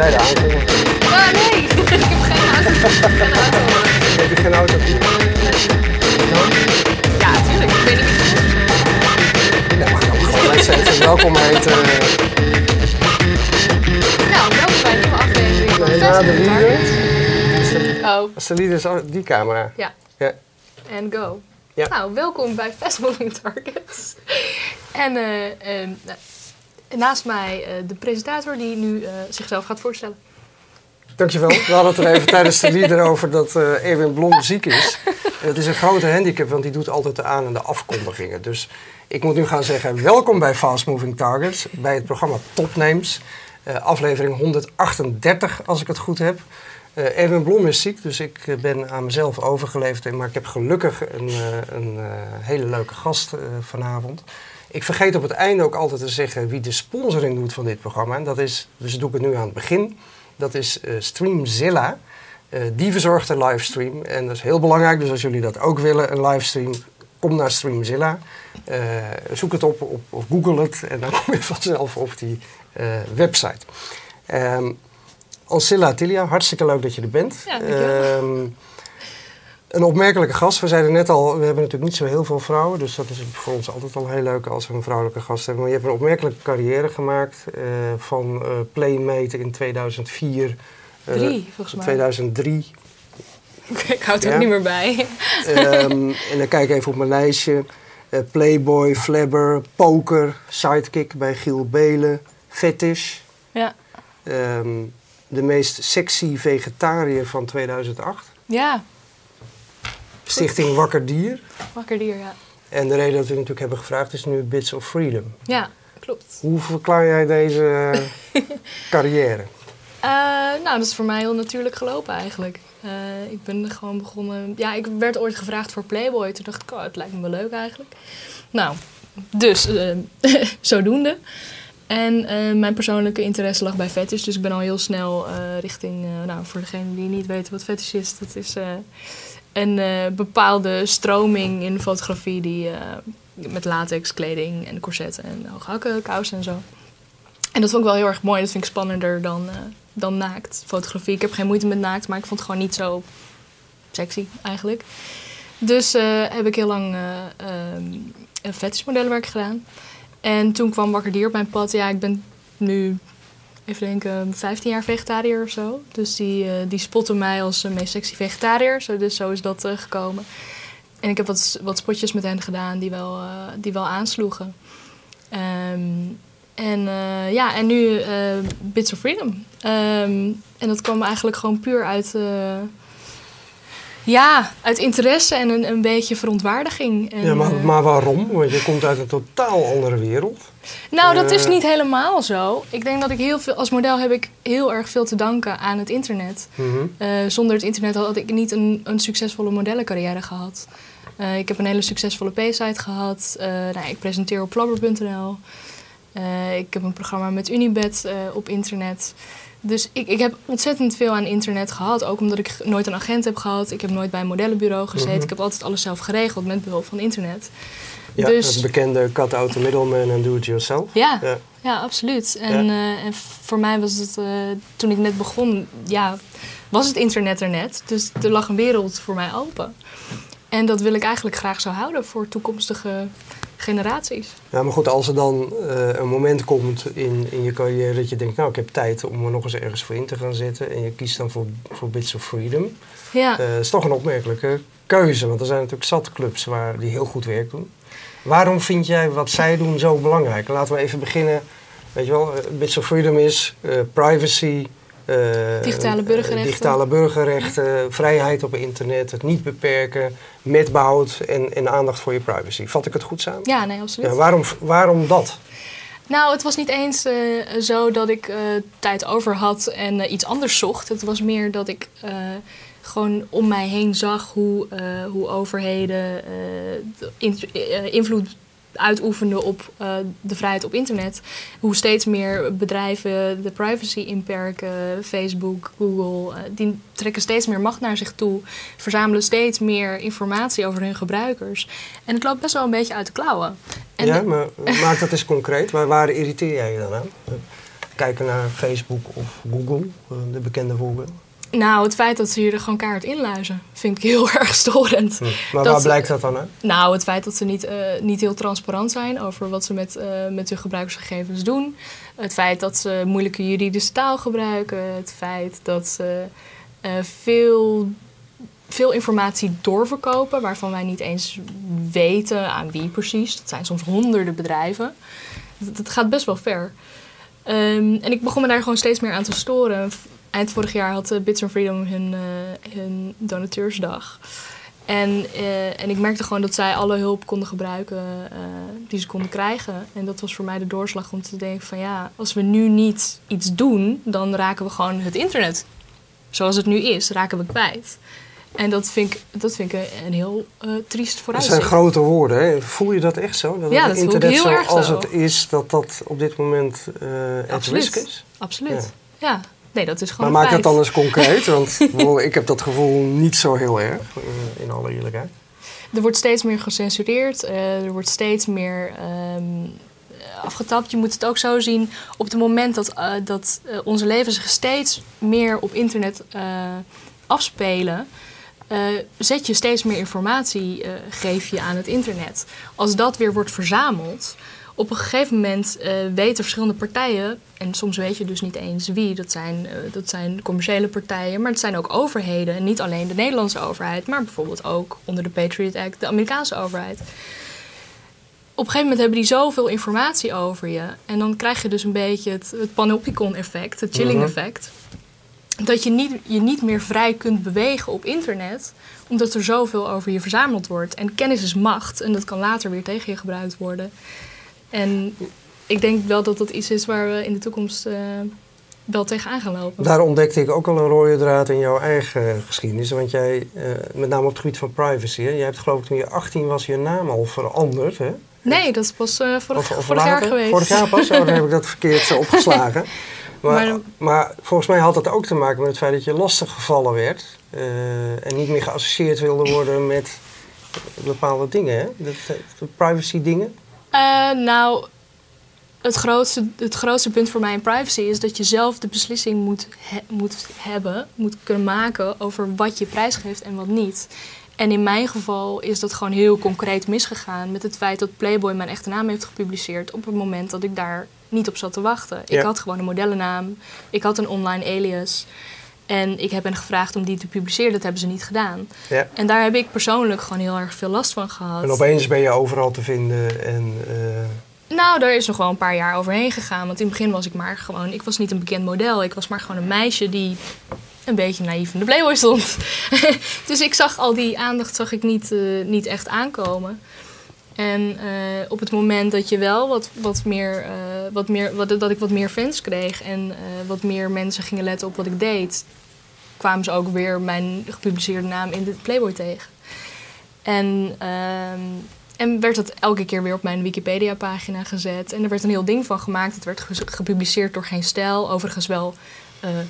jij de? Ah, nee, ik heb geen auto. Geen auto. Heb je geen auto? Ja, tuurlijk. Ik weet niet Nee, maar gewoon mensen even welkom heten. Nou, welkom bij een nieuwe aflevering Nee, na de Festival lieden. Target. Oh, Als de lieden is die camera. ja. Ja. En go. Ja. Nou, welkom bij Fast Moving Targets. En eh, eh, nou, naast mij eh, de presentator die nu eh, zichzelf gaat voorstellen. Dankjewel. We hadden het er even tijdens de lieder over dat eh Erwin Blom ziek is. En het is een grote handicap, want die doet altijd de aan- en de afkondigingen. Dus ik moet nu gaan zeggen, welkom bij Fast Moving Targets, bij het programma Topnames. Eh, aflevering 138, als ik het goed heb. Eh Erwin Blom is ziek, dus ik eh, ben aan mezelf overgeleverd. Maar ik heb gelukkig een, eh, een eh, hele leuke gast eh, vanavond. Ik vergeet op het einde ook altijd te zeggen wie de sponsoring doet van dit programma. En dat is, dus doe ik het nu aan het begin. Dat is eh, Streamzilla. Eh, die verzorgt een livestream. En dat is heel belangrijk. Dus als jullie dat ook willen, een livestream, kom naar Streamzilla. Eh, zoek het op, op of google het. En dan kom je vanzelf op die eh, website. Ehm Ancilla Tilia, hartstikke leuk dat je er bent. Ja. Ehm, een opmerkelijke gast. We zeiden net al, we hebben natuurlijk niet zo heel veel vrouwen. Dus dat is voor ons altijd al heel leuk als we een vrouwelijke gast hebben. Maar je hebt een opmerkelijke carrière gemaakt. eh, van eh, Playmate in 2004. eh, Drie, volgens mij. 2003. ik houd er Ja. ook niet meer bij. Ehm, en dan kijk ik even op mijn lijstje. Eh, Playboy, Flabber, Poker, Sidekick bij Giel Belen, Fetish. Ja. Ehm, de meest sexy vegetariër van 2008. Ja, Stichting Wakker Dier. wakker dier, ja. En de reden dat we natuurlijk hebben gevraagd is nu Bits of Freedom. Ja, klopt. Hoe verklaar jij deze carrière? Eh, nou, dat is voor mij heel natuurlijk gelopen eigenlijk. Eh, ik ben er gewoon begonnen... Ja, ik werd ooit gevraagd voor Playboy. Toen dacht ik, oh, het lijkt me wel leuk eigenlijk. Nou, dus eh, zodoende. En eh, mijn persoonlijke interesse lag bij fetish. Dus ik ben al heel snel eh, richting... eh, nou, voor degenen die niet weten wat fetish is... Dat is een bepaalde stroming in fotografie... die met latex, kleding en corsetten en hoge hakken, kousen en zo... En dat vond ik wel heel erg mooi. Dat vind ik spannender dan, dan naakt fotografie. Ik heb geen moeite met naakt, maar ik vond het gewoon niet zo sexy eigenlijk. Dus heb ik heel lang fetishmodellenwerk gedaan. En toen kwam Wakker Dier op mijn pad. Ja, ik ben nu, even denken, 15 jaar vegetariër of zo. Dus die, eh, die spotten mij als de meest sexy vegetariër. Zo, dus zo is dat eh, gekomen. En ik heb wat, wat spotjes met hen gedaan die wel, eh, die wel aansloegen. Ehm, en ja, en nu Bits of Freedom. Ehm, en dat kwam eigenlijk gewoon puur uit, ja, uit interesse en een, een beetje verontwaardiging. En, Ja, maar, eh, maar waarom? Want je komt uit een totaal andere wereld. nou, dat is Eh. niet helemaal zo. Ik denk dat ik heel veel, als model heb ik heel erg veel te danken aan het internet. Mhm. Eh, zonder het internet had ik niet een, een succesvolle modellencarrière gehad. Eh, ik heb een hele succesvolle P-site gehad. Eh, nou, ik presenteer op flabber.nl. Eh, ik heb een programma met Unibet eh, op internet. Dus ik, ik heb ontzettend veel aan internet gehad. Ook omdat ik nooit een agent heb gehad. Ik heb nooit bij een modellenbureau gezeten. Mhm. Ik heb altijd alles zelf geregeld met behulp van internet. Ja, Dus- het bekende cut out the middleman en do it yourself. Ja, Ja. ja absoluut. En, eh, en voor mij was het, eh, toen ik net begon, ja, was het internet er net. Dus er lag een wereld voor mij open. En dat wil ik eigenlijk graag zo houden voor toekomstige generaties. Ja, maar goed, als er dan eh, een moment komt in, in je carrière dat je denkt, nou, ik heb tijd om er nog eens ergens voor in te gaan zetten. En je kiest dan voor, voor Bits of Freedom. Ja, Dat is toch een opmerkelijke keuze, want er zijn natuurlijk zat clubs waar die heel goed werk doen. Waarom vind jij wat zij doen zo belangrijk? Laten we even beginnen. Weet je wel, eh, Bits of Freedom is eh, privacy. Eh, Digitale burgerrechten. digitale burgerrechten, vrijheid op internet, het niet beperken, met behoud en, en aandacht voor je privacy. Vat ik het goed samen? ja nee, absoluut. Ja, waarom, waarom dat? Nou, het was niet eens eh, zo dat ik eh, tijd over had en iets anders zocht. Het was meer dat ik gewoon om mij heen zag hoe, hoe overheden de in- invloed uitoefenden op eh, de vrijheid op internet. Hoe steeds meer bedrijven de privacy inperken. Facebook, Google, eh, die trekken steeds meer macht naar zich toe. Verzamelen steeds meer informatie over hun gebruikers. En het loopt best wel een beetje uit de klauwen. En ja, maar maak dat eens concreet. Waar, waar irriteer jij je dan aan? kijken naar Facebook of Google, eh, de bekende voorbeelden? Nou, het feit dat ze hier er gewoon kaart inluizen, vind ik heel erg storend. Hm. Maar Dat- waar blijkt dat dan uit? Nou, het feit dat ze niet, eh, niet heel transparant zijn over wat ze met, eh, met hun gebruikersgegevens doen. Het feit dat ze moeilijke juridische taal gebruiken. Het feit dat ze eh, veel, veel informatie doorverkopen waarvan wij niet eens weten aan wie precies. Dat zijn soms honderden bedrijven. Dat, dat gaat best wel ver. Ehm, en ik begon me daar gewoon steeds meer aan te storen. Eind vorig jaar had eh, Bits and Freedom hun, eh, hun donateursdag. En, eh, en ik merkte gewoon dat zij alle hulp konden gebruiken die ze konden krijgen. En dat was voor mij de doorslag om te denken van ja, als we nu niet iets doen, dan raken we gewoon het internet zoals het nu is, raken we kwijt. En dat vind ik, dat vind ik een, heel triest Dat vooruitzicht. zijn grote woorden. Hè? Voel je dat echt zo? Dat Ja, het dat voel ik internet heel erg zo. het is, dat dat op dit moment Absoluut. risk is? Absoluut. Ja. Nee, dat is Maar gewoon maak een dat feit. dan eens concreet, want ik heb dat gevoel niet zo heel erg, eh, in alle eerlijkheid. Er wordt steeds meer gecensureerd. eh, er wordt steeds meer ehm, afgetapt. Je moet het ook zo zien. Op het moment dat, eh, dat onze levens zich steeds meer op internet afspelen... zet je steeds meer informatie, geef je aan het internet. Als dat weer wordt verzameld... Op een gegeven moment eh, weten verschillende partijen, en soms weet je dus niet eens wie, dat zijn, eh, dat zijn commerciële partijen, maar het zijn ook overheden. En niet alleen de Nederlandse overheid, maar bijvoorbeeld ook onder de Patriot Act de Amerikaanse overheid. Op een gegeven moment hebben die zoveel informatie over je. En dan krijg je dus een beetje het, het panopticon-effect, het chilling-effect. Dat je niet, je niet meer vrij kunt bewegen op internet, omdat er zoveel over je verzameld wordt. En kennis is macht en dat kan later weer tegen je gebruikt worden. En ik denk wel dat dat iets is waar we in de toekomst eh, wel tegenaan gaan lopen. Daar ontdekte ik ook al een rode draad in jouw eigen geschiedenis. Want jij, eh, met name op het gebied van privacy, hè, jij hebt geloof ik toen je 18 was je naam al veranderd. Hè? Nee, dat is pas eh, vorig, Of- of vorig jaar geweest. Vorig jaar pas? Oh, dan heb ik dat verkeerd opgeslagen. Maar, Maar- maar, volgens mij had dat ook te maken met het feit dat je lastig gevallen werd. en niet meer geassocieerd wilde worden met bepaalde dingen. Hè? Dat, de privacy dingen. Eh, nou, het grootste, het grootste punt voor mij in privacy is dat je zelf de beslissing moet, he- moet hebben, moet kunnen maken over wat je prijsgeeft en wat niet. En in mijn geval is dat gewoon heel concreet misgegaan met het feit dat Playboy mijn echte naam heeft gepubliceerd op het moment dat ik daar niet op zat te wachten. Ja. Ik had gewoon een modellennaam, ik had een online alias en ik heb hen gevraagd om die te publiceren. Dat hebben ze niet gedaan. Ja. En daar heb ik persoonlijk gewoon heel erg veel last van gehad. En opeens ben je overal te vinden. En, eh, Nou, daar is nog wel een paar jaar overheen gegaan. Want in het begin was ik maar gewoon... Ik was niet een bekend model. Ik was maar gewoon een meisje die een beetje naïef in de Playboy stond. dus ik zag al die aandacht zag ik niet, eh, niet echt aankomen. En eh, op het moment dat je wel wat, wat meer, eh, wat meer wat, dat ik wat meer fans kreeg en eh, wat meer mensen gingen letten op wat ik deed, kwamen ze ook weer mijn gepubliceerde naam in de Playboy tegen. En, ehm, en werd dat elke keer weer op mijn Wikipedia-pagina gezet. En er werd een heel ding van gemaakt. Het werd ge- gepubliceerd door Geen Stijl. Overigens wel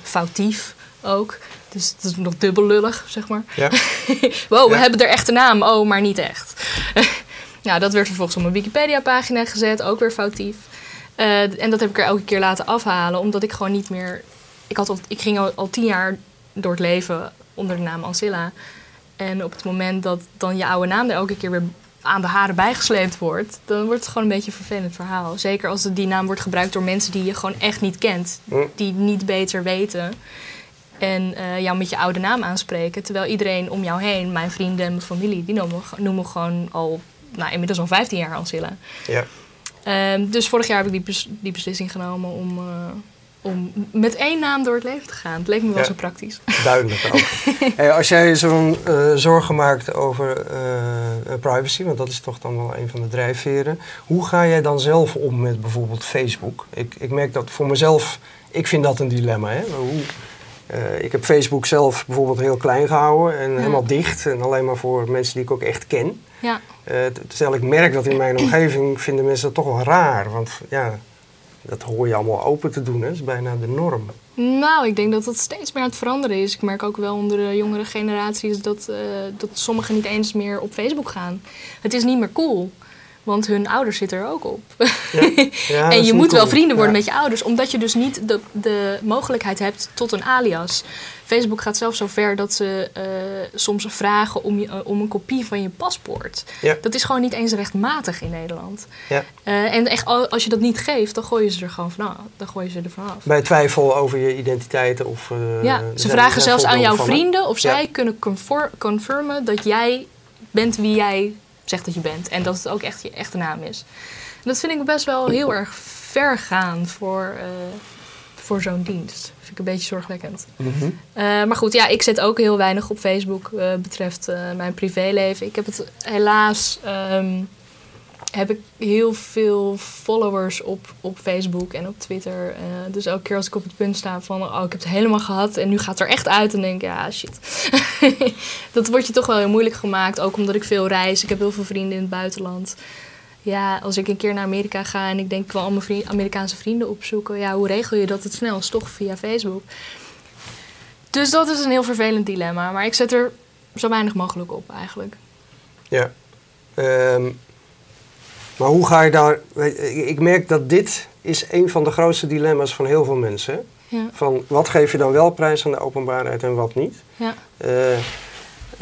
foutief ook. Dus het is nog dubbel lullig, zeg maar. ja. Wow, we hebben er echte naam. Oh, maar niet echt. nou, dat werd vervolgens op mijn Wikipedia-pagina gezet. Ook weer foutief. Eh, en dat heb ik er elke keer laten afhalen. Omdat ik gewoon niet meer... Ik, had al, ik ging al, al tien jaar door het leven onder de naam Ancilla. En op het moment dat dan je oude naam er elke keer weer aan de haren bijgesleept wordt... dan wordt het gewoon een beetje een vervelend verhaal. Zeker als die naam wordt gebruikt door mensen die je gewoon echt niet kent. Die niet beter weten. En eh, jou met je oude naam aanspreken. Terwijl iedereen om jou heen, mijn vrienden en mijn familie... die noemen, noemen gewoon al, nou, inmiddels al 15 jaar Ancilla. ja. Ehm, dus vorig jaar heb ik die, bes- die beslissing genomen om, eh, om met één naam door het leven te gaan. Het leek me wel Ja. zo praktisch. Duidelijk ook. Hey, als jij zo'n eh, zorgen maakt over eh, privacy, want dat is toch dan wel een van de drijfveren. Hoe ga jij dan zelf om met bijvoorbeeld Facebook? Ik, ik merk dat voor mezelf, ik vind dat een dilemma. Hè? Hoe, eh, ik heb Facebook zelf bijvoorbeeld heel klein gehouden en helemaal dicht. En alleen maar voor mensen die ik ook echt ken. Ja, Eh, terwijl ik merk dat in mijn omgeving vinden mensen dat toch wel raar. Want ja, dat hoor je allemaal open te doen. Hè? Dat is bijna de norm. nou, ik denk dat dat steeds meer aan het veranderen is. Ik merk ook wel onder de jongere generaties dat, eh, dat sommigen niet eens meer op Facebook gaan. Het is niet meer cool. Want hun ouders zitten er ook op. Ja. En je moet wel vrienden worden Ja. met je ouders, omdat je dus niet de, de mogelijkheid hebt tot een alias. Facebook gaat zelfs zo ver dat ze eh, soms vragen om, je, eh, om een kopie van je paspoort. Ja. Dat is gewoon niet eens rechtmatig in Nederland. Ja. Eh, en echt, al- als je dat niet geeft, dan gooien ze er gewoon vanaf. Dan gooien ze er vanaf. Bij twijfel over je identiteit of... Ja, ze vragen zelfs aan jouw vrienden of zij kunnen confirmen dat jij bent wie jij zegt dat je bent. En dat het ook echt je echte naam is. En dat vind ik best wel heel erg ver gaan voor, eh, voor zo'n dienst. Dat vind ik een beetje zorgwekkend. Mhm. Eh, maar goed, ja, ik zit ook heel weinig op Facebook eh, betreft mijn privéleven. Ik heb het helaas. ehm, heb ik heel veel followers op, op Facebook en op Twitter. Eh, dus elke keer als ik op het punt sta van... oh, ik heb het helemaal gehad en nu gaat het er echt uit... dan denk ik, ja, shit. dat wordt je toch wel heel moeilijk gemaakt. Ook omdat ik veel reis. Ik heb heel veel vrienden in het buitenland. Ja, als ik een keer naar Amerika ga en ik denk... ik wil al mijn Amerikaanse vrienden opzoeken... ja, hoe regel je dat het snelst? Toch via Facebook. Dus dat is een heel vervelend dilemma. Maar ik zet er zo weinig mogelijk op eigenlijk. Ja. Ehm, maar hoe ga je daar... Ik merk dat dit is een van de grootste dilemma's van heel veel mensen. Ja, Van wat geef je dan wel prijs aan de openbaarheid en wat niet? ja. Eh,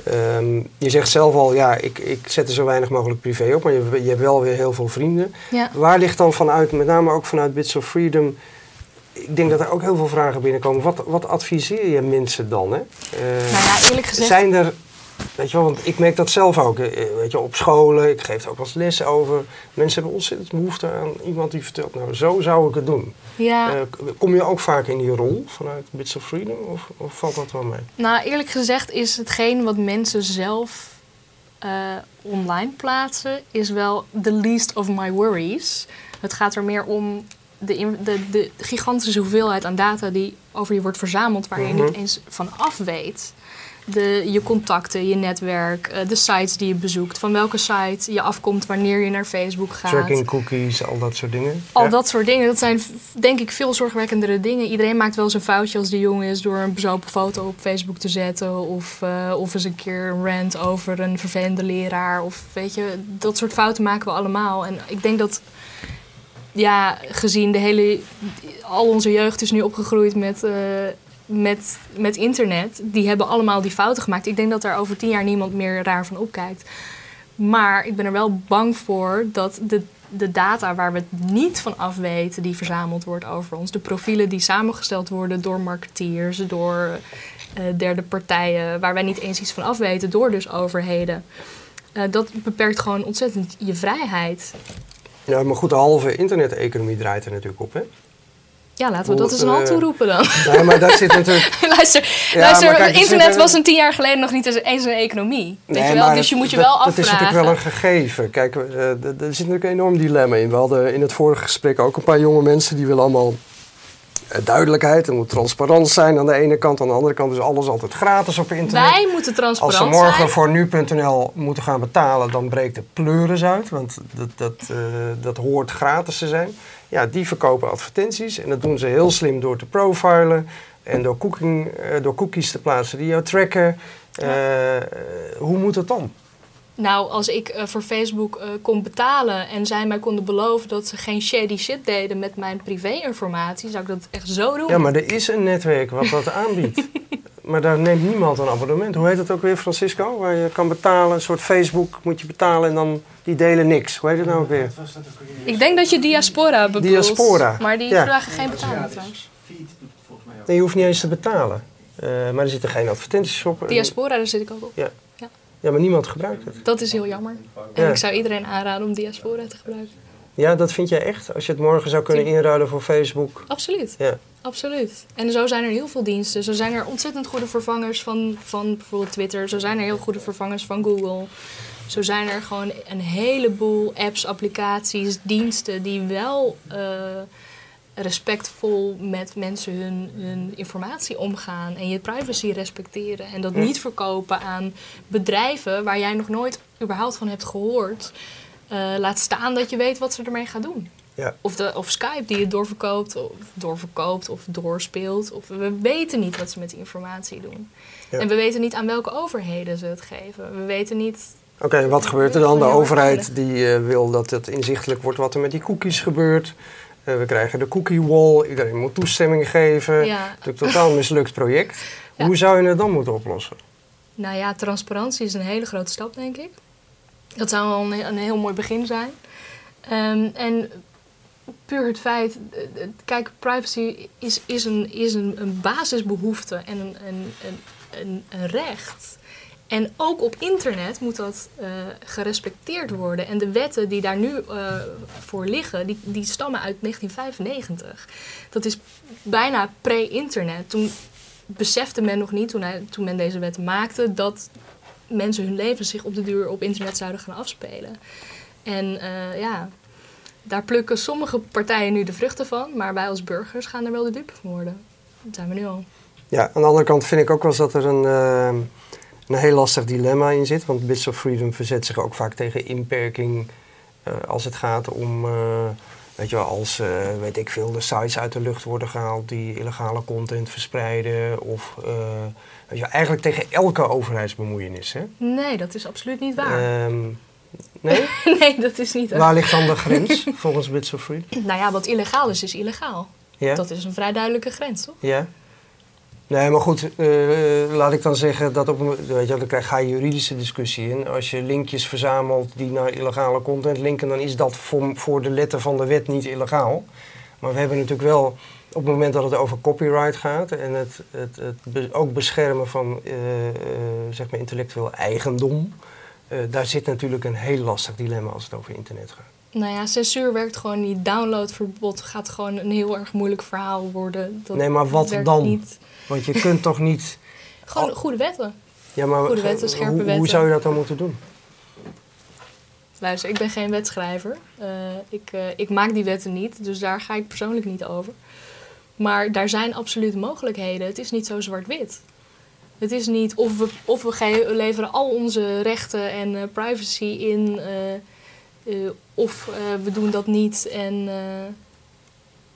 ehm, je zegt zelf al, ja, ik, ik zet er zo weinig mogelijk privé op, maar je, je hebt wel weer heel veel vrienden. ja. Waar ligt dan vanuit, met name ook vanuit Bits of Freedom, ik denk dat er ook heel veel vragen binnenkomen. Wat, wat adviseer je mensen dan? Hè? Eh, Nou ja, eerlijk gezegd... zijn er, weet je wel, want ik merk dat zelf ook, eh, weet je, op scholen, ik geef er ook wel eens lessen over. Mensen hebben ontzettend behoefte aan iemand die vertelt, nou, zo zou ik het doen. Ja, Eh, kom je ook vaak in die rol vanuit Bits of Freedom of, of valt dat wel mee? nou eerlijk gezegd is hetgeen wat mensen zelf eh, online plaatsen... is wel the least of my worries. Het gaat er meer om de, de, de gigantische hoeveelheid aan data... die over je wordt verzameld, waar je Mhm. niet eens van af weet... De, je contacten, je netwerk, eh, de sites die je bezoekt, van welke site je afkomt wanneer je naar Facebook gaat. Tracking cookies, al dat soort dingen. Al Ja. dat soort dingen, dat zijn denk ik veel zorgwekkendere dingen. Iedereen maakt wel eens een foutje als die jong is door een bezopen foto op Facebook te zetten. Of, eh, of eens een keer een rant over een vervelende leraar. Of weet je, dat soort fouten maken we allemaal. En ik denk dat, ja, gezien de hele. Al onze jeugd is nu opgegroeid met. eh, met, met internet, die hebben allemaal die fouten gemaakt. Ik denk dat daar over tien jaar niemand meer raar van opkijkt. Maar ik ben er wel bang voor dat de, de data waar we het niet van af weten, die verzameld wordt over ons, de profielen die samengesteld worden door marketeers, door eh, derde partijen, waar wij niet eens iets van af weten, door dus overheden. eh, dat beperkt gewoon ontzettend je vrijheid. Ja, maar goed, de halve internet-economie draait er natuurlijk op, hè? Ja, laten we dat eens een hand eh, toeroepen dan. Nee, maar daar zit natuurlijk... luister, Ja, luister kijk, er internet was een tien jaar geleden nog niet eens een economie. Weet je wel? Dus je moet je dat- wel Dat afvragen. is natuurlijk wel een gegeven. Kijk, eh, er zit natuurlijk een enorm dilemma in. We hadden in het vorige gesprek ook een paar jonge mensen die willen allemaal duidelijkheid. Er moet transparant zijn aan de ene kant. Aan de andere kant is alles altijd gratis op internet. Wij moeten Als transparant ze morgen zijn. voor nu.nl moeten gaan betalen, dan breekt de pleuris uit. Want dat, dat, eh, dat hoort gratis te zijn. Ja, die verkopen advertenties. En dat doen ze heel slim door te profilen. En door, cooking, eh, door cookies te plaatsen die jou tracken. Eh, eh, hoe moet het dan? Nou, als ik eh, voor Facebook eh, kon betalen en zij mij konden beloven dat ze geen shady shit deden met mijn privé-informatie, zou ik dat echt zo doen. Ja, maar er is een netwerk wat dat aanbiedt. maar daar neemt niemand een abonnement. Hoe heet dat ook weer, Francisco? Waar je kan betalen, een soort Facebook moet je betalen en dan die delen niks. Hoe heet het nou ook weer? Ik denk dat je diaspora bedoelt. Diaspora, Maar die ja. vragen geen betaling trouwens. Nee, je hoeft niet eens te betalen. Eh, maar er zitten geen advertenties op. Diaspora, daar zit ik ook op. Ja, maar niemand gebruikt het. Dat is heel jammer. En Ja. ik zou iedereen aanraden om diaspora te gebruiken. Ja, dat vind jij echt? Als je het morgen zou kunnen inruilen voor Facebook? Absoluut. Ja. Absoluut. En zo zijn er heel veel diensten. Zo zijn er ontzettend goede vervangers van, van bijvoorbeeld Twitter. Zo zijn er heel goede vervangers van Google. Zo zijn er gewoon een heleboel apps, applicaties, diensten die wel eh, respectvol met mensen hun, hun informatie omgaan en je privacy respecteren. En dat niet verkopen aan bedrijven waar jij nog nooit überhaupt van hebt gehoord. Eh, laat staan dat je weet wat ze ermee gaan doen. Ja. Of, de, of Skype die het doorverkoopt of doorverkoopt of doorspeelt. Of we weten niet wat ze met die informatie doen. Ja. En we weten niet aan welke overheden ze het geven. We weten niet Oké, wat gebeurt er dan? De overheid die eh, wil dat het inzichtelijk wordt wat er met die cookies gebeurt. Eh, we krijgen de cookie wall, iedereen moet toestemming geven. Ja. Het is een totaal mislukt project. Ja. Hoe zou je het dan moeten oplossen? Nou ja, transparantie is een hele grote stap, denk ik. Dat zou wel een, een heel mooi begin zijn. Ehm, en puur het feit, eh, eh, kijk, privacy is, is, een, is een, een basisbehoefte en een, een, een, een recht. En ook op internet moet dat eh, gerespecteerd worden. En de wetten die daar nu eh, voor liggen, die, die stammen uit 1995. Dat is bijna pre-internet. Toen besefte men nog niet, toen, toen men deze wetten maakte, dat mensen hun leven zich op de duur op internet zouden gaan afspelen. En eh, ja, daar plukken sommige partijen nu de vruchten van, maar wij als burgers gaan er wel de dupe van worden. Dat zijn we nu al. Ja, aan de andere kant vind ik ook wel eens dat er een, een heel lastig dilemma in zit. Want Bits of Freedom verzet zich ook vaak tegen inperking eh, als het gaat om, eh, weet je wel, als, eh, weet ik veel, de sites uit de lucht worden gehaald die illegale content verspreiden. Of, weet je wel, eigenlijk tegen elke overheidsbemoeienis, hè? Nee, dat is absoluut niet waar. Ehm, nee? nee, dat is niet waar. Waar ligt dan de grens volgens Bits of Freedom? Nou ja, wat illegaal is, is illegaal. Ja? Dat is een vrij duidelijke grens, toch? Ja. Nee, maar goed, eh, laat ik dan zeggen dat op een, weet je, dan krijg, ga je juridische discussie in. Als je linkjes verzamelt die naar illegale content linken, dan is dat voor, voor de letter van de wet niet illegaal. Maar we hebben natuurlijk wel, op het moment dat het over copyright gaat en het, het, het be- ook beschermen van eh, eh, zeg maar intellectueel eigendom, daar zit natuurlijk een heel lastig dilemma als het over internet gaat. Nou ja, censuur werkt gewoon niet. Downloadverbod gaat gewoon een heel erg moeilijk verhaal worden. Dat Nee, maar wat dan? Niet. Want je kunt toch niet. Gewoon goede wetten. Ja, maar Goede wetten, scherpe hoe, hoe wetten. zou je dat dan moeten doen? Luister, ik ben geen wetschrijver. Eh, ik, eh, ik maak die wetten niet, dus daar ga ik persoonlijk niet over. Maar daar zijn absoluut mogelijkheden. Het is niet zo zwart-wit. Het is niet of we, of we leveren al onze rechten en eh, privacy in, of we doen dat niet. En,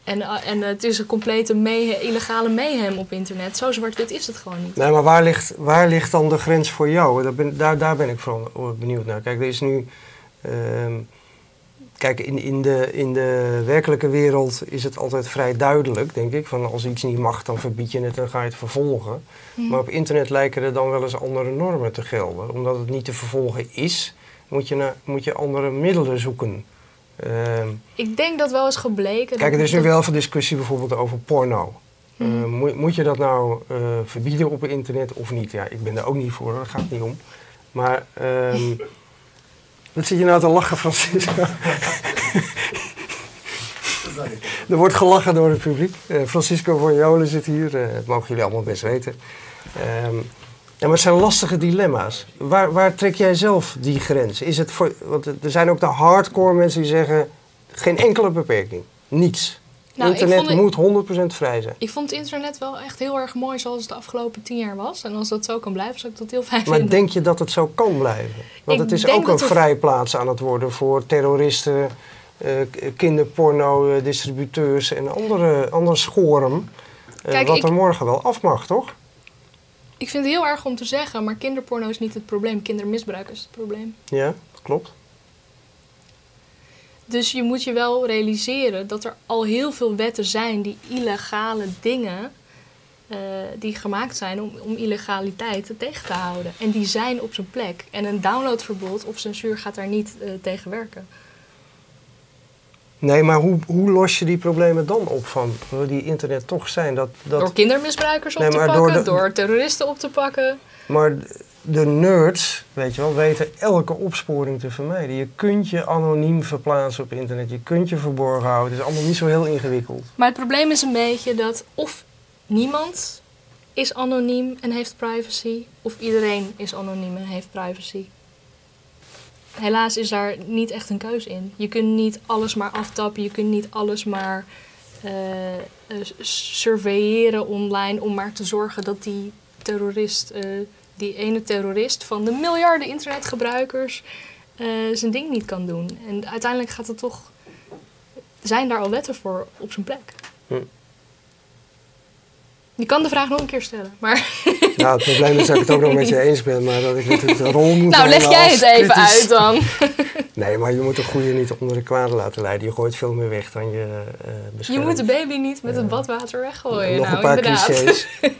en, eh, en het is een complete illegale mayhem op internet. Zo zwart-wit is het gewoon niet. Nee, maar waar ligt, waar ligt dan de grens voor jou? Daar ben, daar, daar ben ik vooral benieuwd naar. Kijk, er is nu. ehm, kijk, in, in, de, in de werkelijke wereld is het altijd vrij duidelijk, denk ik. Van als iets niet mag, dan verbied je het en ga je het vervolgen. Mhm. Maar op internet lijken er dan wel eens andere normen te gelden. Omdat het niet te vervolgen is, moet je, naar, moet je andere middelen zoeken. Ehm, Ik denk dat wel is gebleken. Kijk, er is nu dat- wel veel discussie bijvoorbeeld over porno. Eh, Mhm. moet, moet je dat nou eh, verbieden op het internet of niet? Ja, ik ben daar ook niet voor, daar gaat het niet om. Maar, ehm wat zit je nou te lachen, Francisco? er wordt gelachen door het publiek. Eh, Francisco van Jolen zit hier, eh, dat mogen jullie allemaal best weten. Ehm, ja, maar het zijn lastige dilemma's. Waar, waar trek jij zelf die grens? Is het voor, want er zijn ook de hardcore mensen die zeggen... geen enkele beperking, niets. Nou, Internet het- moet 100% vrij zijn. Ik vond het internet wel echt heel erg mooi zoals het de afgelopen tien jaar was. En als dat zo kan blijven, zou ik dat heel fijn Maar vinden. denk je dat het zo kan blijven? Want Ik het is ook een dat het- vrijplaats aan het worden voor terroristen, eh, kinderporno-distributeurs en andere, andere schoren. eh, Kijk, wat ik- er morgen wel af mag, toch? Ik vind het heel erg om te zeggen, maar kinderporno is niet het probleem. Kindermisbruik is het probleem. Ja, dat klopt. Dus je moet je wel realiseren dat er al heel veel wetten zijn die illegale dingen... eh, die gemaakt zijn om, om illegaliteit tegen te houden. En die zijn op zijn plek. En een downloadverbod of censuur gaat daar niet eh, tegen werken. Nee, maar hoe, hoe los je die problemen dan op van die internet toch zijn? Dat, dat, Door kindermisbruikers op Nee, te pakken, door door, terroristen op te pakken. Maar de nerds, weet je wel, weten elke opsporing te vermijden. Je kunt je anoniem verplaatsen op internet. Je kunt je verborgen houden. Het is allemaal niet zo heel ingewikkeld. Maar het probleem is een beetje dat of niemand is anoniem en heeft privacy, of iedereen is anoniem en heeft privacy. Helaas is daar niet echt een keus in. Je kunt niet alles maar aftappen, je kunt niet alles maar eh, surveilleren online om maar te zorgen dat die terrorist, eh, die ene terrorist van de miljarden internetgebruikers zijn ding niet kan doen. En uiteindelijk gaat het toch zijn daar al wetten voor op zijn plek. Hm. Je kan de vraag nog een keer stellen, maar Nou, het probleem is dat ik het ook nog met je eens ben, maar dat ik natuurlijk de rol moet Nou, leg jij het even kritisch- uit dan. Nee, maar je moet de goede niet onder de kwade laten leiden. Je gooit veel meer weg dan je eh Je moet de baby niet met het badwater weggooien. Nog nou, een paar inderdaad. clichés. Nee,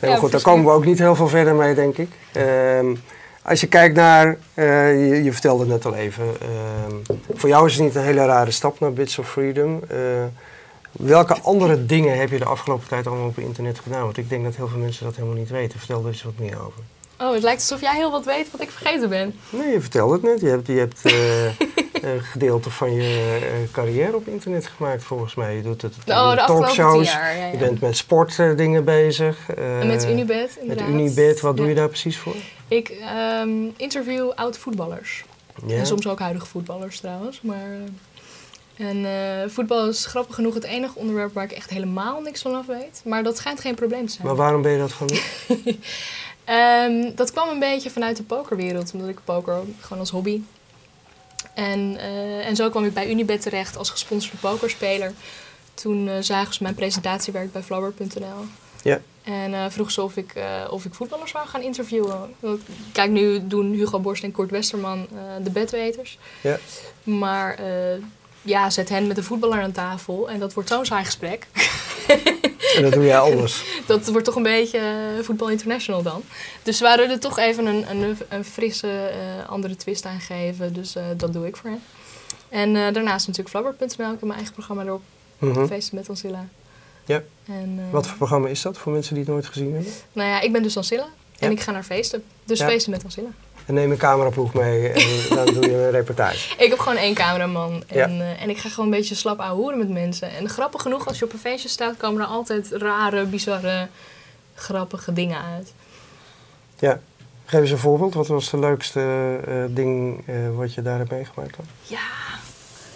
maar Ja, goed, daar komen we ook niet heel veel verder mee, denk ik. Ehm, als je kijkt naar, eh, je, je vertelde het net al even, ehm, voor jou is het niet een hele rare stap naar Bits of Freedom. Eh, welke andere dingen heb je de afgelopen tijd allemaal op internet gedaan? Want ik denk dat heel veel mensen dat helemaal niet weten. Vertel er eens wat meer over. Oh, het lijkt alsof jij heel wat weet wat ik vergeten ben. Nee, je vertelde het net. Je hebt, je hebt eh, een gedeelte van je eh, carrière op internet gemaakt, volgens mij. Je doet het Oh, de talkshows. jaar. Ja, ja. Je bent met sportdingen bezig. eh, En met Unibet, Met inderdaad. Unibet, wat doe je daar precies voor? Ik ehm, interview oud-voetballers. En soms ook huidige voetballers trouwens. Maar, en eh, voetbal is grappig genoeg het enige onderwerp waar ik echt helemaal niks van af weet. Maar dat schijnt geen probleem te zijn. Maar waarom ben je dat gaan doen? Ehm, dat kwam een beetje vanuit de pokerwereld, omdat ik poker gewoon als hobby. En, eh, en zo kwam ik bij Unibet terecht als gesponsorde pokerspeler. Toen eh, zagen ze mijn presentatiewerk bij Flower.nl. Ja. En vroeg ze of ik, of ik voetballers zou gaan interviewen. Kijk, nu doen Hugo Borst en Kort Westerman de bedweters. Ja. Maar ja, zet hen met een voetballer aan tafel en dat wordt zo'n saai gesprek. En dat doe jij anders. Dat wordt toch een beetje eh, voetbal international dan. Dus we hadden er toch even een, een, een frisse, eh, andere twist aan gegeven. Dus eh, dat doe ik voor hen. En daarnaast natuurlijk Flubber.nl. Ik heb mijn eigen programma erop. Mhm. Feesten met Ancilla. Ja. En, Wat voor programma is dat voor mensen die het nooit gezien hebben? Nou ja, ik ben dus Ancilla. En Ja. ik ga naar feesten. Dus Ja. feesten met Ancilla. En neem een cameraploeg mee en dan doe je een reportage. Ik heb gewoon één cameraman. En, Ja. eh, en ik ga gewoon een beetje slap ouwehoeren met mensen. En grappig genoeg, als je op een feestje staat, komen er altijd rare, bizarre, grappige dingen uit. Ja. Geef eens een voorbeeld. Wat was de leukste eh, ding eh, wat je daar hebt meegemaakt? Dan? Ja,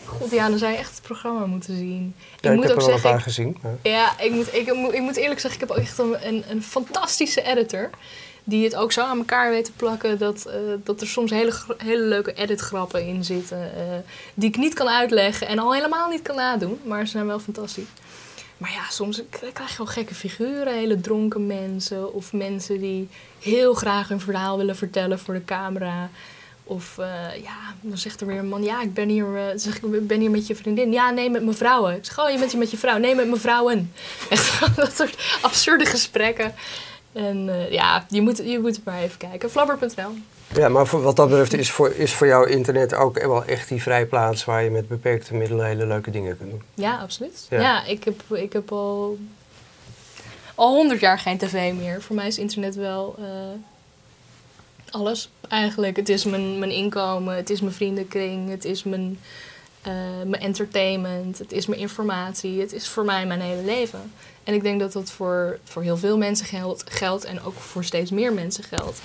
god ja, dan zou je echt het programma moeten zien. Ja, ik ik moet heb ook er wel een zeggen, paar gezien. maar- ja, ik moet, ik, moet, ik moet eerlijk zeggen, ik heb ook echt een, een, een fantastische editor. Die het ook zo aan elkaar weet te plakken dat, eh, dat er soms hele, hele leuke editgrappen in zitten. eh, die ik niet kan uitleggen en al helemaal niet kan nadoen. Maar ze zijn wel fantastisch. Maar ja, soms krijg je gewoon gekke figuren. Hele dronken mensen. Of mensen die heel graag een verhaal willen vertellen voor de camera. Of eh, ja, dan zegt er weer een man, ja, ik ben hier, zeg ik ben hier met je vriendin. Ja, nee, met mijn vrouwen. Ik zeg, oh, je bent hier met je vrouw. Nee, met mijn vrouwen. Echt dat soort absurde gesprekken. En eh, ja, je moet, je moet maar even kijken. Flabber.nl. Ja, maar voor, wat dat betreft is voor, is voor jou internet ook wel echt die vrijplaats waar je met beperkte middelen hele leuke dingen kunt doen. Ja, absoluut. Ja. Ja, ik, heb, ik heb al al honderd jaar geen tv meer. Voor mij is internet wel eh, alles eigenlijk. Het is mijn, mijn inkomen, het is mijn vriendenkring, het is mijn, eh, mijn entertainment, het is mijn informatie. Het is voor mij mijn hele leven. En ik denk dat dat voor, voor heel veel mensen geldt, geldt en ook voor steeds meer mensen geldt.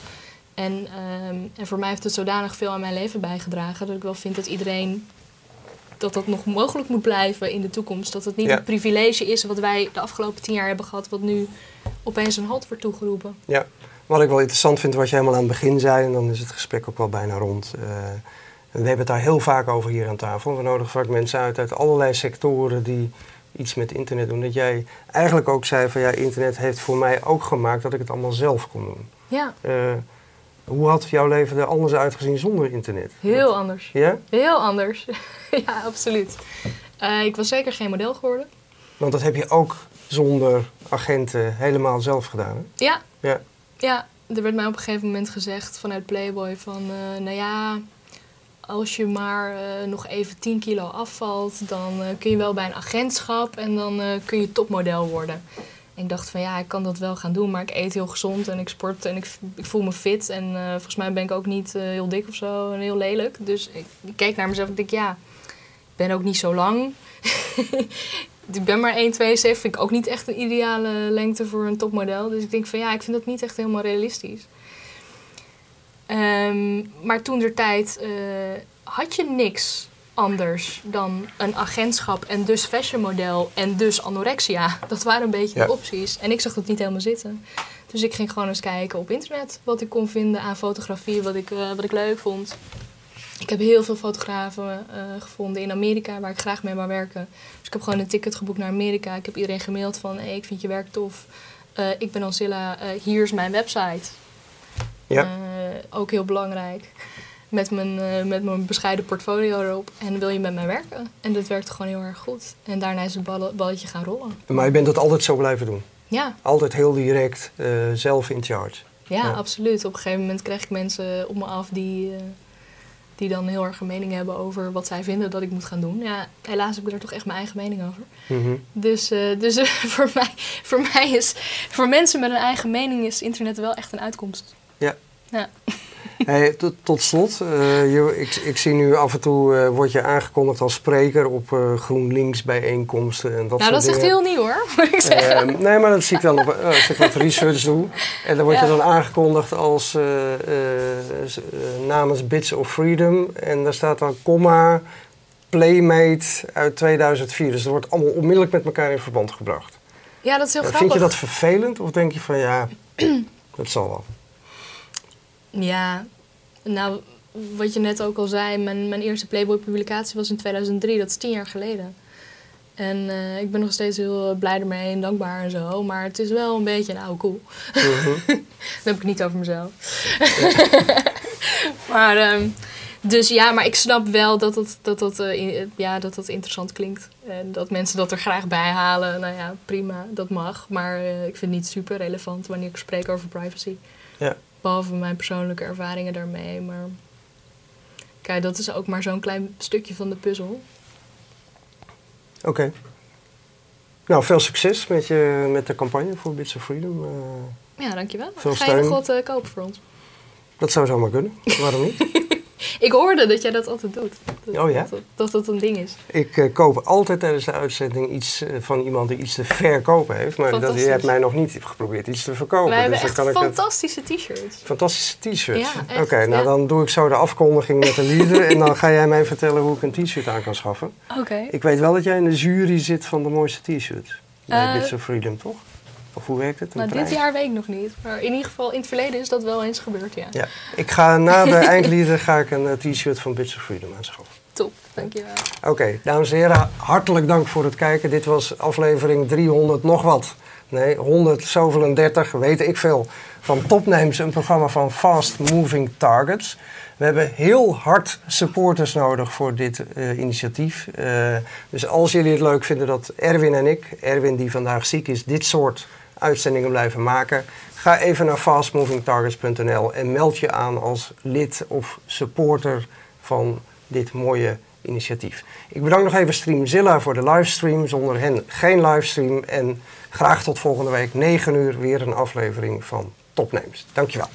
En, ehm, en voor mij heeft het zodanig veel aan mijn leven bijgedragen dat ik wel vind dat iedereen dat dat nog mogelijk moet blijven in de toekomst. Dat het niet Ja. een privilege is wat wij de afgelopen tien jaar hebben gehad, wat nu opeens een halt wordt toegeroepen. Ja, wat ik wel interessant vind, wat je helemaal aan het begin zei, en dan is het gesprek ook wel bijna rond. eh, we hebben het daar heel vaak over hier aan tafel. We nodigen vaak mensen uit uit allerlei sectoren die iets met internet doen. Dat jij eigenlijk ook zei van ja, internet heeft voor mij ook gemaakt dat ik het allemaal zelf kon doen. Ja, Eh, hoe had jouw leven er anders uitgezien zonder internet? heel anders. Ja? Heel anders. ja, absoluut. Eh, ik was zeker geen model geworden. Want dat heb je ook zonder agenten helemaal zelf gedaan. Hè? Ja, Ja. ja, er werd mij op een gegeven moment gezegd vanuit Playboy van, eh, nou ja, als je maar eh, nog even 10 kilo afvalt, dan eh, kun je wel bij een agentschap en dan eh, kun je topmodel worden. En ik dacht van ja, ik kan dat wel gaan doen, maar ik eet heel gezond en ik sport en ik, ik voel me fit. En volgens mij ben ik ook niet heel dik of zo en heel lelijk. Dus ik, ik keek naar mezelf en ik dacht ja, ik ben ook niet zo lang. ik ben maar 1,72, vind ik ook niet echt een ideale lengte voor een topmodel. Dus ik denk van ja, ik vind dat niet echt helemaal realistisch. Ehm, maar toen der tijd eh, had je niks anders dan een agentschap en dus fashionmodel en dus anorexia. Dat waren een beetje Ja. de opties. En ik zag dat niet helemaal zitten. Dus ik ging gewoon eens kijken op internet wat ik kon vinden aan fotografie, wat ik, eh, wat ik leuk vond. Ik heb heel veel fotografen eh, gevonden in Amerika waar ik graag mee wou werken. Dus ik heb gewoon een ticket geboekt naar Amerika. Ik heb iedereen gemaild van hey, ik vind je werk tof. ik ben Ancilla, hier is mijn website. Ja. Eh, ook heel belangrijk. Met mijn, eh, met mijn bescheiden portfolio erop. En wil je met mij werken? En dat werkt gewoon heel erg goed. En daarna is het balletje gaan rollen. Maar je bent dat altijd zo blijven doen. Ja, Altijd heel direct, eh, zelf in charge. ja, Ja. absoluut. Op een gegeven moment krijg ik mensen op me af die, die dan heel erg een mening hebben over wat zij vinden dat ik moet gaan doen. Ja, helaas heb ik er toch echt mijn eigen mening over. Mhm. Dus, dus voor, mij, voor mij is, voor mensen met een eigen mening is internet wel echt een uitkomst. Ja. Ja. Hey, tot, tot slot, eh, je, ik, ik zie nu af en toe uh, word je aangekondigd als spreker op uh, GroenLinks bijeenkomsten en dat Nou, dat is echt heel nieuw hoor, moet ik zeggen. Uh, nee, maar dat zie ik dan op, als ik wat research doe. En dan word je dan aangekondigd als namens Bits of Freedom. En daar staat dan comma Playmate uit 2004. Dus dat wordt allemaal onmiddellijk met elkaar in verband gebracht. Ja, dat is heel grappig. vind je dat vervelend of denk je van ja, dat zal wel? Ja, nou, wat je net ook al zei, mijn, mijn eerste Playboy-publicatie was in 2003, dat is tien jaar geleden. En eh, ik ben nog steeds heel blij ermee en dankbaar en zo, maar het is wel een beetje een oude koe. Mhm. Dat heb ik niet over mezelf. maar, ehm, dus ja, maar ik snap wel dat het, dat, dat, eh, ja, dat dat interessant klinkt. En dat mensen dat er graag bij halen. Nou ja, prima, dat mag. Maar eh, ik vind het niet super relevant wanneer ik spreek over privacy. Ja. Behalve mijn persoonlijke ervaringen daarmee. Maar kijk, dat is ook maar zo'n klein stukje van de puzzel. Oké. Nou, veel succes met, je, met de campagne voor Bits of Freedom. Eh, Ja, dankjewel. Veel Ga je nog wat eh, kopen voor ons? dat zou zomaar kunnen. Waarom niet? Ik hoorde dat jij dat altijd doet. Dat, Oh ja? Dat, dat dat een ding is. Ik eh, koop altijd tijdens de uitzending iets eh, van iemand die iets te verkopen heeft. Maar dat, je hebt mij nog niet geprobeerd iets te verkopen. Wij hebben dus echt dan kan ik het... fantastische t-shirts. Fantastische t-shirts. Ja, Oké, nou ja. dan doe ik zo de afkondiging met de lieder. en dan ga jij mij vertellen hoe ik een t-shirt aan kan schaffen. Oké. Ik weet wel dat jij in de jury zit van de mooiste t-shirts. Bij Eh, Bits of Freedom, toch? Of hoe werkt het? Nou, dit jaar weet ik nog niet. Maar in ieder geval, in het verleden is dat wel eens gebeurd, ja. Ja. Ik ga na de eindlieder ga ik een eh, t-shirt van Bits of Freedom aanschaffen. Top, dankjewel. Oké, dames en heren, hartelijk dank voor het kijken. Dit was aflevering 300 nog wat. Nee, 100, zoveel en 30, weet ik veel. Van Topnames, een programma van Fast Moving Targets. We hebben heel hard supporters nodig voor dit eh, initiatief. Eh, dus als jullie het leuk vinden dat Erwin en ik, Erwin die vandaag ziek is, dit soort uitzendingen blijven maken. Ga even naar fastmovingtargets.nl en meld je aan als lid of supporter van dit mooie initiatief. Ik bedank nog even Streamzilla voor de livestream. Zonder hen geen livestream. En graag tot volgende week 9 uur weer een aflevering van Topnames. Dankjewel.